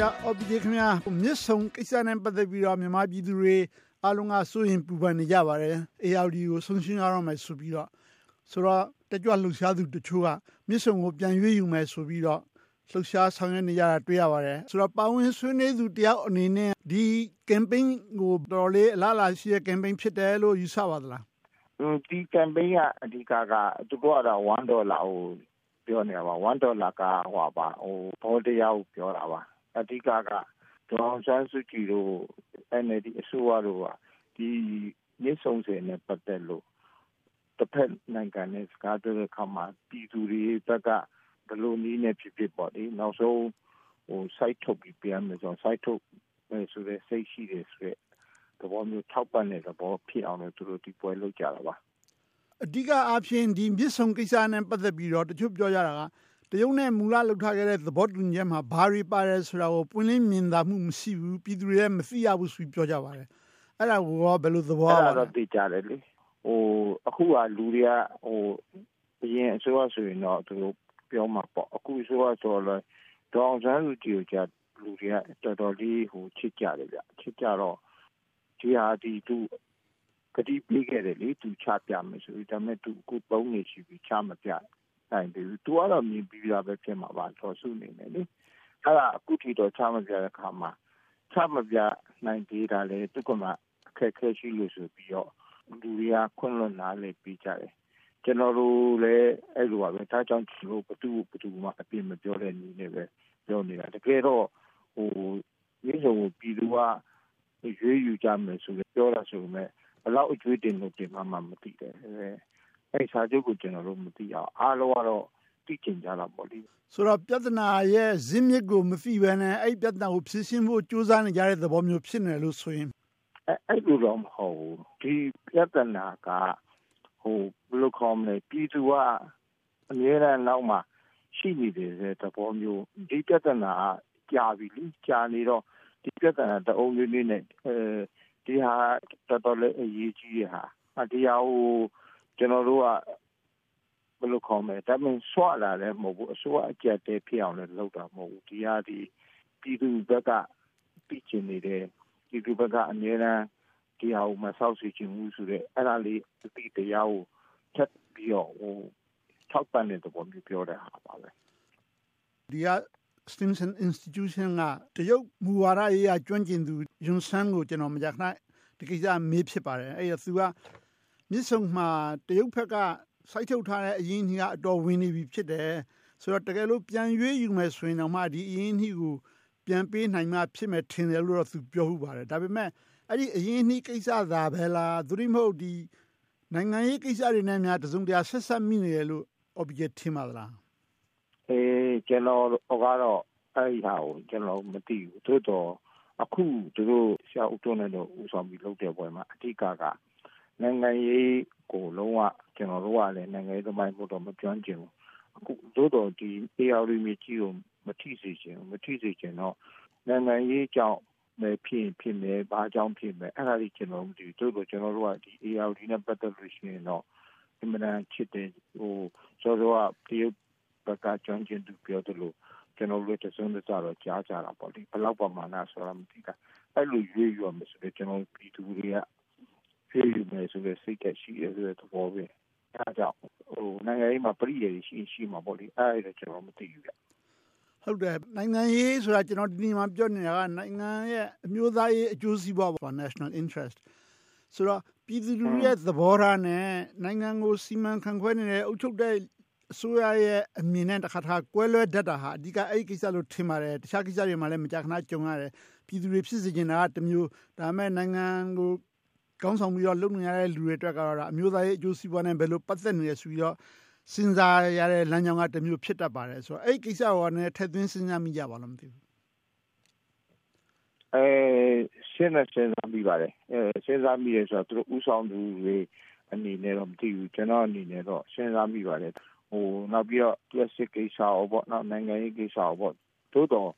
ရာအော်ပီဒီခင်ဗျာမြစ်ဆုံကိစ္စနဲ့ပတ်သက်ပြီးတော့မြန်မာပြည်သူတွေအားလုံးကစိုးရင်ပူပန်နေကြပါတယ် ARD ကိုဆုံးရှင်းရတော့မယ်ဆိုပြီးတော့ဆိုတော့တကြွလှူရှားသူတချို့ကမြစ်ဆုံကိုပြန်ရွေးယူမယ်ဆိုပြီးတော့လှူရှားဆောင်ရွက်နေကြတာတွေ့ရပါတယ်ဆိုတော့ပါဝင်ဆွေးနွေးသူတယောက်အနေနဲ့ဒီ campaign ကိုတော်လေးအလားအလာရှိတဲ့ campaign ဖြစ်တယ်လို့ယူဆပါသလားဒီ campaign ကအဓိကကသူတို့ကတော့1ဒေါ်လာကိုပြောနေတာပါ1ဒေါ်လာကဟိုပါဟိုဘောတရားကိုပြောတာပါ အဓိကကဒေါအောင်ဆန်းစုကြည်တို့ NLD အစိုးရတို့ကဒီမြစ်ဆုံစင်နဲ့ပတ်သက်လို့တစ်ဖက်နိုင်ငံနဲ့စကားပြောတဲ့အခါမှာပြည်သူတွေဘက်ကဘလို့နည်းနဲ့ဖြစ်ဖြစ်ပေါ့ဒီနောက်ဆုံးဟို site ထုတ်ပြီးပြန်မယ်ဆိုတော့ site ထုတ်မယ်ဆိုတဲ့စိတ်ရှိတယ်ဆိုတဲ့သဘောမျိုးထောက်ပံ့တဲ့သဘောဖြစ်အောင်လို့သူတို့ဒီပွဲလုပ်ကြတာပါအဓိကအားဖြင့်ဒီမြစ်ဆုံကိစ္စနဲ့ပတ်သက်ပြီးတော့တချို့ပြောကြတာက တရုတ်နဲ့ မူလလှုပ်ထားခဲ့တဲ့ သဘောတူညီချက်မှာ ဘာတွေပါတယ်ဆိုတာကို ပွင့်လင်းမြင်သာမှု မရှိဘူး ပြည်သူတွေလည်း မသိရဘူးဆိုပြီး ပြောကြပါတယ် အဲ့ဒါကိုဘယ်လိုသဘောအဲ့ဒါတော့သိကြတယ်လေဟိုအခုကလူတွေကဟိုအရင်အစိုးရဆိုရင်တော့ သူတို့ပြောမှာပေါ့ အခုအစိုးရဆိုတော့ဒေါအောင်ဆန်းစုကြည်ကလူတွေက တော်တော်လေးဟိုချစ်ကြတယ်ဗျ ချစ်ကြတော့ ဒီဟာဒီသူကတိပေးခဲ့တယ်လေ သူချပြမယ်ဆိုပြီး ဒါပေမဲ့သူအခုသုံးနေရှိပြီးချမပြ နိုင်ဘူး သူကတော့မြင်ပြီးသားပဲဖြစ်မှာပါတော်စုနေတယ်လေ အဲ့ဒါအခုထိတော့ ချမပြတဲ့ခါမှာ ချမပြနိုင်သေးတာလေသူကမှအခက်ခဲရှိလို့ဆိုပြီးတော့ လူတွေက ခွင့်လွှတ်နားလေပြီးကြတယ် ကျွန်တော်တို့လည်း အဲ့လိုပါပဲ ဒါကြောင့် ကျွန်တော်ဘသူဘသူမှ အပြစ်မပြောတဲ့နည်းနဲ့ပဲ ပြောနေတာ တကယ်တော့ဟိုမြေစုံကို ပြည်သူက ရွေးယူကြမယ်ဆိုပြီး ပြောတာဆိုပေမဲ့ဘလောက်အကျွေးတင်လို့ တင်မှမှမသိတ ယ်အဲ့စာချုပ်ကို ကျွန်တော်တို့ မသိအောင်အားလုံးကတော့ သိကျင်ကြတာပေါ့လေဆိုတော့ ပြဿနာရဲ့ဇင်းမြစ်ကို မသိဘဲနဲ့ အဲ့ပြဿနာကို ဖြေရှင်းဖို့ ကြိုးစားနေကြတဲ့သဘောမျိုး ဖြစ်နေလို့ဆိုရင် အဲ့အဲ့လိုတော့ မဟုတ်ဘူး ဒီပြဿနာကဟိုဘယ်လိုခေါ်မလဲပြည်သူက အများအားနောက်မှာ ရှိနေတယ်တဲ့သဘောမျိုး ဒီပြဿနာက ကြာပြီလေကြာနေတော့ ဒီပြဿနာ တအုံးလေးနဲ့အဲဒီဟာတော်တော်လေး အရေးကြီးရဟာအတရားကို ကျွန်တော်တို့ကဘယ်လိုခေါ်မလဲဒါမှဆွလာလည်းမဟုတ်ဘူးအစိုးရအကြက်တဲဖြစ်အောင်လည်းလုပ်တာမဟုတ်ဘူးဒီဟာဒီပြည်သူဘက်ကပြည်ချင်နေတဲ့ပြည်သူဘက်ကအများအားဒီဟာကိုမဆောက်စီချင်ဘူးဆိုတော့အဲ့ဒါလေးအတိတရားကိုထပ်ပြီးတော့ဟိုထောက်ပံ့တဲ့သဘောမျိုးပြောတဲ့ဟာပါပဲဒီက Stimson Institution ကတရုတ်မူဝါဒရေးရာကျွမ်းကျင်သူယွန်ဆန်းကိုကျွန်တော်မကြာခဏဒီကိစ္စမေးဖြစ်ပါတယ်အဲ့ဒါသူက မြစ်ဆုံမှာတရုတ်ဘက်ကစိုက်ထုတ်ထားတဲ့အရင်းကြီးကအတော်ဝင်နေပြီဖြစ်တယ်ဆိုတော့တကယ်လို့ပြန်ရွေးယူမယ်ဆိုရင်တော့မှဒီအရင်းကြီးကိုပြန်ပေးနိုင်မှဖြစ်မယ်ထင်တယ်လို့တော့သူပြောဟုတ်ပါတယ်ဒါပေမဲ့အဲ့ဒီအရင်နှီးကိစ္စသာပဲလားသူရိမဟုတ်ဒီနိုင်ငံရေးကိစ္စတွေနဲ့များတစုံတရာဆက်ဆက်မိနေတယ်လို့ object ထင်ပါသလားအေးကျွန်တော်ကတော့အဲ့ဒီဟာကိုကျွန်တော်မသိဘူးသို့တော့အခုသူတို့ဆရာဦးတွန်းနဲ့တော့ဦးဆောင်ပြီးလုပ်တဲ့ပွဲမှာအဓိကက နိုင်ငံရေးကိုလုံးဝကျွန်တော်တို့ကလည်းနိုင်ငံရေးသမိုင်းဖို့တော့မပြောချင်ဘူးအခုသို့တော့ဒီ AR မြေကြီးကိုမထိစေချင်မထိစေချင်တော့နိုင်ငံရေးကြောင့်ပဲဖြစ်ဖြစ်မယ်ဘာကြောင့်ဖြစ်မယ်အဲ့ဒါကြီးကျွန်တော်မသိဘူးတို့တော့ကျွန်တော်တို့ကဒီ ARD နဲ့ပတ်သက်လို့ရှိရင်တော့အမှန်တန်ချစ်တယ်ဟိုဆိုတော့တရုတ်ဘက်ကကျွမ်းကျင်သူပြောတယ်လို့ကျွန်တော်တို့တစုံတစတော့ကြားကြတာပေါ့ဒီဘလောက်ပမာဏဆိုတာမသိတာအဲ့လိုရွေးရမယ်ဆိုတော့ကျွန်တော်ပြည်သူတွေက ရွေးရမယ်ဆိုတော့စိတ်ကရှိရတဲ့သဘောပဲအဲဒါကြောင့်ဟိုနိုင်ငံရေးမှာပြည်ရည်ရှိရှိမှာပေါ့လေအဲ့ဒါကျွန်တော်မသိဘူးဗျဟုတ်တယ်နိုင်ငံရေးဆိုတာကျွန်တော်ဒီနေ့မှပြောနေတာကနိုင်ငံရဲ့အမျိုးသားရေးအကျိုးစီးပွားပေါ့ national interest ဆိုတော့ပြည်သူလူထုရဲ့သဘောထားနဲ့နိုင်ငံကိုစီမံခန့်ခွဲနေတဲ့အုပ်ချုပ်တဲ့အစိုးရရဲ့အမြင်နဲ့တစ်ခါတစ်ခါကွဲလွဲတတ်တာဟာအဓိကအဲ့ဒီကိစ္စလို့ထင်ပါတယ်တခြားကိစ္စတွေမှာလည်းမကြာခဏကြုံရတယ်ပြည်သူတွေဖြစ်စေချင်တာကတမျိုးဒါပေမဲ့နိုင်ငံကို ကောင်းဆောင်ပြီးတော့လုပ်နေရတဲ့လူတွေအတွက်ကတော့အမျိုးသားရေးအကျိုးစီးပွားနဲ့ဘယ်လိုပတ်သက်နေရဆိုပြီးတော့စဉ်းစားရတဲ့လမ်းကြောင်းကတစ်မျိုးဖြစ်တတ်ပါတယ်ဆိုတော့အဲ့ဒီကိစ္စကိုလည်းထည့်သွင်းစဉ်းစားမိကြပါလားမသိဘူးအဲစဉ်းစားစဉ်းစားမိပါတယ်အဲစဉ်းစားမိရဆိုတော့သူတို့ဥဆောင်သူတွေအနေနဲ့တော့မသိဘူးကျွန်တော်အနေနဲ့တော့စဉ်းစားမိပါတယ်ဟိုနောက်ပြီးတော့ classic ကိစ္စရောပေါ့နောက်နိုင်ငံရေးကိစ္စရောပေါ့သို့တော့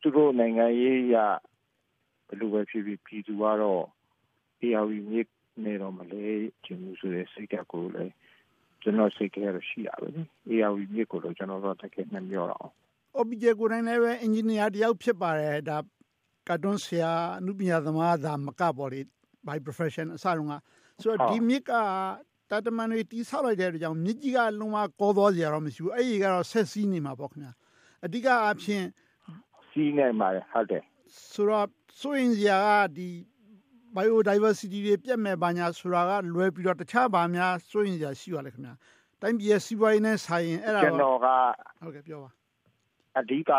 သူတို့နိုင်ငံရေးရဘယ်လိုပဲဖြစ်ဖြစ်ပြည်သူကတော့ ARV မြစ်နေတော့မလဲကျင်းမှုဆိုတဲ့စိတ်ဓာတ်ကိုလည်းကျွန်တော်စိတ်ထဲရရှိရပါလေ။ ARV မြစ်ကိုတော့ကျွန်တော်တို့တကယ်နှမျောတော့ OPJ ကိုယ်တိုင်လည်းပဲအင်ဂျင်နီယာတယောက်ဖြစ်ပါတယ်ဒါကာတွန်းဆရာအမှုပညာသမားသာမကပေါ့လေ by profession အစတုန်းကဆိုတော့ဒီမြစ်ကတာတမန်တွေတီးဆောက်လိုက်တဲ့အတွက်ကြောင့်မြစ်ကြီးကလုံးဝကောသွားစရာတော့မရှိဘူးအဲ့ဒီကတော့ဆက်စီးနေမှာပေါ့ခင်ဗျာအဓိကအဖြစ်စီးနေမှာဟုတ်တယ်ဆိုတော့ဆိုရင်စရာကဒီ biodiversity တွေပြတ်မဲ့ဘာညာဆိုတာကလွယ်ပြီးတော့တခြားဘာများဆိုရင်စရာရှိပါလဲခင်ဗျာတိုင်းပြည်ရဲ့စီးပွားရေးနဲ့ဆိုင်ရင်အဲ့ဒါကျွန်တော်ကဟုတ်ကဲ့ပြောပါအဓိက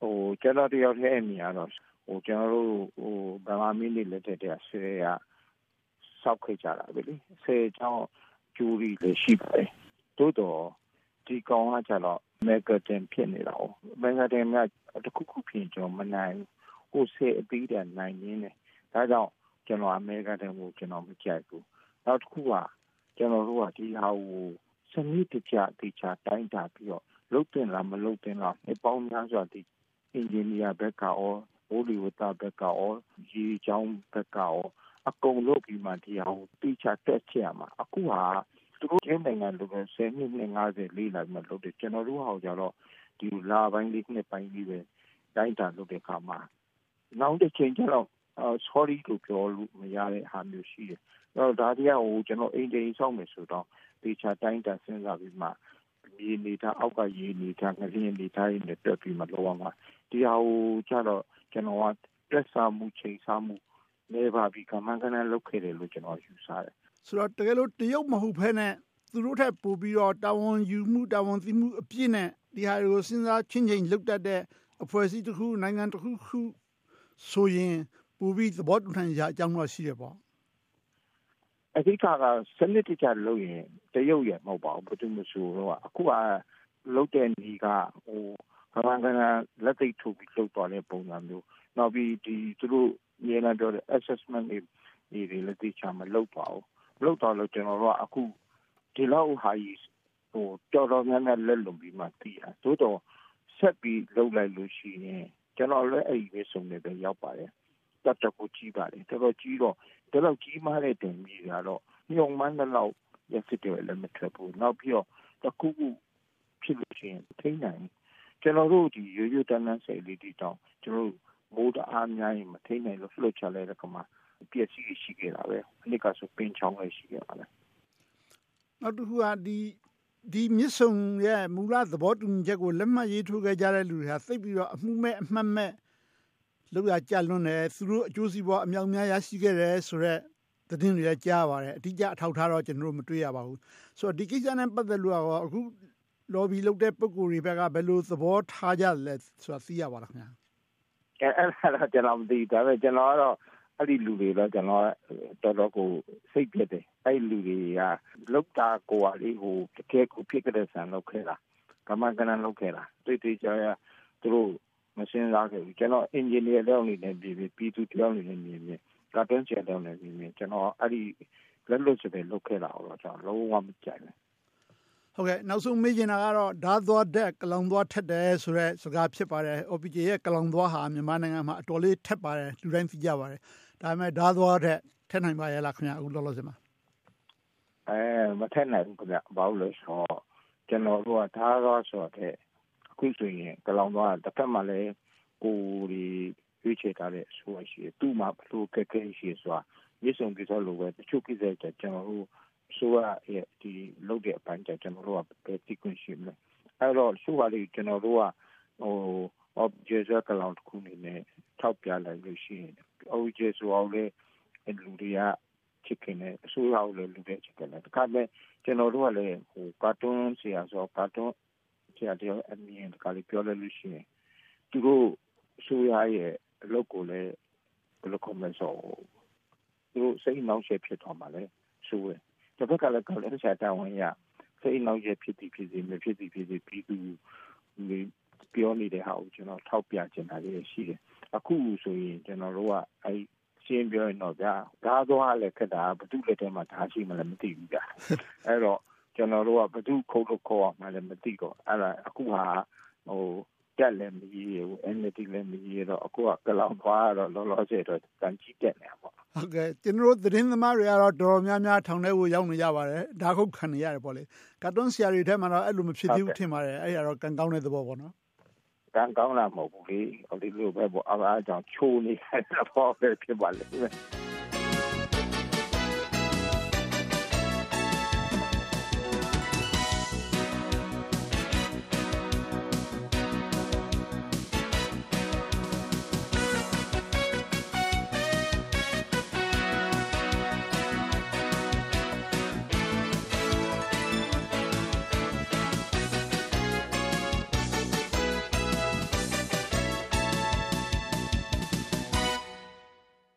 ဟိုကျွန်တော်တယောက်တည်းအမြင်ကတော့ဟိုကျွန်တော်တို့ဟိုဗမာမင်းတွေလက်ထက်တည်းဆဲရစောက်ခဲ့ကြတာပဲလေဆဲချောင်းကျူရီလည်းရှိပါတယ်တိုးတော့ဒီကောင်ကကျတော့မက်ဂါတင်ဖြစ်နေတာ哦မက်ဂါတင်ကတခုခုဖြစ်ကျွန်တော်မနိုင်ဟိုဆဲအပြီးတည်းနိုင်ရင်းတယ်ဒါကြောင့် ကျွန်တော်အမေရိကန်တည်းကိုကျွန်တော်မကြိုက်ဘူးနောက်တစ်ခုကကျွန်တော်တို့ကဒီဟာကိုစနစ်တကျတေချာတိုင်းတာပြီးတော့လုတ်တင်လားမလုတ်တင်လားအပေါင်းများစွာဒီအင်ဂျင်နီယာဘက်ကရောအိုလီဝတာဘက်ကရောရေချောင်းဘက်ကရောအကုန်လုပ်ပြီးမှဒီဟာကိုတေချာတက်ချရမှာအခုဟာသူတို့ချင်းနိုင်ငံလိုပဲ10နှစ်နဲ့50လေးလိုက်မှလုပ်တယ်ကျွန်တော်တို့ဟာကြတော့ဒီလာပိုင်းလေးနှစ်ပိုင်းလေးပဲတိုင်းတာလုပ်တဲ့အခါမှာနောက်တစ်ချိန်ကျတော့ sorry လို့ပြောလို့မရတဲ့ဟာမျိုးရှိတယ်။အဲ့တော့ဒါတရားကိုကျွန်တော်အိမ်တိမ်ဆောက်မယ်ဆိုတော့တေချာတိုင်းတာစဉ်းစားပြီးမှရေနေတာအောက်ကရေနေတာငလျင်နေတာရင်းနဲ့တက်ပြီးမှလောအောင်ပါဒီဟာကိုကျတော့ကျွန်တော်ကတက်ဆာမှုချိန်ဆမှုနေပါပြီးကမန်ကနလောက်ခဲ့တယ်လို့ကျွန်တော်ယူဆတယ်ဆိုတော့တကယ်လို့တရုတ်မဟုတ်ဘဲနဲ့သူတို့ထက်ပိုပြီးတော့တာဝန်ယူမှုတာဝန်သိမှုအပြည့်နဲ့ဒီဟာကိုစဉ်းစားချင်းချင်းလုပ်တတ်တဲ့အဖွဲ့အစည်းတစ်ခုနိုင်ငံတစ်ခုခုဆိုရင် ပူပြီးသဘောတူနိုင်ကြအကြောင်းတော့ရှိရပေါ့အဓိကကစနစ်တကျလုပ်ရင်တရုတ်ရမဟုတ်ပါဘူးဘယ်သူမှဆိုတော့အခုကလုပ်တဲ့နေကဟိုဘာမှကလက်သိထုတ်ပြီးလုပ်သွားတဲ့ပုံစံမျိုးနောက်ပြီးဒီသူတို့မြေနာပြောတဲ့ assessment တွေဒီလက်သိချမလုပ်ပါဘူးလုပ်တော့လို့ကျွန်တော်တို့ကအခုဒီလောက်ဟာကြီးဟိုတော်တော်များများလက်လုံပြီးမှတည်ရသို့တော့ဆက်ပြီးလုပ်လိုက်လို့ရှိရင်ကျွန်တော်လည်းအဲ့ဒီပဲစုံနေပဲရောက်ပါတယ် တတ်တကူကြီးပါတယ်တော်တော်ကြီးတော့တော်တော်ကြီးမားတဲ့တင်ကြီးကတော့ညုံမှန်းတော့ရစစ်တယ်လည်းမထွက်ဘူးနောက်ပြီးတော့တကူကူဖြစ်လို့ရှိရင်ထိနိုင်ကျွန်တော်တို့ဒီရိုးရိုးတန်းတန်းစိတ်လေးတီတောင်းကျွန်တော်တို့မိုးတအားများရင်မထိနိုင်လို့လှုပ်ချလိုက်တဲ့ကမှာပြည့်စည်ရှိခဲ့တာပဲအနည်းကဆိုပင်ချောင်းလည်းရှိခဲ့ပါလားနောက်တစ်ခုကဒီဒီမြစ်ဆုံရဲ့မူလသဘောတူညီချက်ကိုလက်မှတ်ရေးထိုးခဲ့ကြတဲ့လူတွေဟာသိပြီးတော့အမှုမဲ့အမှတ်မဲ့ လောက်ရကြလွန်းတယ်သူတို့အကျိုးစီးပွားအမြောက်များရရှိခဲ့တယ်ဆိုတော့သတင်းတွေလည်းကြားပါတယ်အတိအကျအထောက်ထားတော့ကျွန်တော်တို့မတွေ့ရပါဘူးဆိုတော့ဒီကိစ္စနဲ့ပတ်သက်လို့ကတော့အခု lobby လုပ်တဲ့ပုံကိုယ်တွေဘက်ကဘယ်လိုသဘောထားကြလဲဆိုတာသိရပါလားခင်ဗျာအဲအဲ့ဒါကျွန်တော်မသိဒါပေမဲ့ကျွန်တော်ကတော့အဲ့ဒီလူတွေတော့ကျွန်တော်တော်တော်ကိုစိတ်ပြတ်တယ်အဲ့လူတွေကလောက်တာကိုယ်လေးဟိုတကယ်ကိုဖြစ်ကြတဲ့ဆန်လောက်ခဲ့တာကမန်ကနန်လောက်ခဲ့တာတွေ့တွေ့ကြရသူတို့ မစင်းစားခဲ့ဘူးကျွန်တော်အင်ဂျင်နီယာတောင်းနေတယ်ပြည်ပြည်သူတောင်းနေတယ်မြင်မြင်ကာတွန်းချန်တောင်းနေမြင်မြင်ကျွန်တော်အဲ့ဒီလက်လွတ်စပယ်လောက်ခဲ့တာတော့ကျွန်တော်လုံးဝမကြိုက်ဘူးဟုတ်ကဲ့နောက်ဆုံးမေးချင်တာကတော့ဓာသွားတဲ့ကလောင်သွားထက်တယ်ဆိုတဲ့စကားဖြစ်ပါတယ် OPJ ရဲ့ကလောင်သွားဟာမြန်မာနိုင်ငံမှာအတော်လေးထက်ပါတယ်လူတိုင်းသိကြပါတယ်ဒါပေမဲ့ဓာသွားတဲ့ထက်နိုင်ပါရဲ့လားခင်ဗျအခုလောလောဆယ်မှာအဲမထက်နိုင်ဘူးခင်ဗျဘာလို့လဲဆိုတော့ကျွန်တော်တို့ကဓာသွားဆိုတဲ့ အခုဆိုရင်ကလောင်သွားတစ်ဖက်မှာလည်းကိုဒီရွေးချယ်ထားတဲ့ဆိုရရှိသူ့မှာဘလို့ကဲကဲရှိဆိုတာမြေစုံပြသောလိုပဲတချို့ကိစ္စတွေကျွန်တော်တို့ဆိုရရဲ့ဒီလုပ်တဲ့အပိုင်းကျကျွန်တော်တို့ကပဲသိခွင့်ရှိမယ်အဲ့တော့ဆိုပါလေကျွန်တော်တို့ကဟို object ကလောင်တစ်ခုနေနဲ့ထောက်ပြလိုက်လို့ရှိရင် object ဆိုအောင်လေလူတွေကချစ်ခင်တဲ့အစိုးရကိုလည်းလူတွေချစ်ခင်တယ်တခါမဲ့ကျွန်တော်တို့ကလည်းဟိုကာတွန်းဆရာဆိုကာတွန်း ဆရာတယောက်အမြင်တခါလေးပြောလိုက်လို့ရှိရင်သူတို့အစိုးရရဲ့အလုပ်ကိုလည်းဘယ်လိုကောမဆိုသူတို့စိတ်နှောင့်ယှက်ဖြစ်သွားမှာလဲဆိုရယ်တစ်ဖက်ကလည်းကောလည်းဆရာတာဝန်ရစိတ်နှောင့်ယှက်ဖြစ်သည်ဖြစ်စေမဖြစ်သည်ဖြစ်စေပြီးသူပြောနေတဲ့ဟာကိုကျွန်တော်ထောက်ပြချင်တာလေးရှိတယ်အခုဆိုရင်ကျွန်တော်တို့ကအဲရှင်းပြောရင်တော့ဗျာဓာသွားလည်းခက်တာဘသူလက်ထဲမှာဓာရှိမှလည်းမသိဘူးဗျာအဲ့တော့ ကျွန်တော်တို့ကဘသူခုတ်လို့ခေါ်အောင်မှလည်းမသိတော့အဲ့ဒါအခုဟာဟိုတက်လည်းမကြီးရဘူး NLD လည်းမကြီးရတော့အခုကကလောင်သွားတော့လောလောဆယ်တော့တန်ကြီးတက်နေတာပေါ့ဟုတ်ကဲ့ကျွန်တော်တို့သတင်းသမားတွေကတော့တော်တော်များများထောင်ထဲကိုရောက်နေကြပါတယ်ဒါခုတ်ခံနေရတယ်ပေါ့လေကတ်တွန်းဆရာတွေထဲမှာတော့အဲ့လိုမဖြစ်သေးဘူးထင်ပါတယ်အဲ့ဒါတော့ကံကောင်းတဲ့သဘောပေါ့နော်ကံကောင်းလာမဟုတ်ဘူးလေဟိုဒီလိုပဲပေါ့အားအားကြောင့်ချိုးနေတယ်တော့ပဲဖြစ်ပါလိမ့်မယ်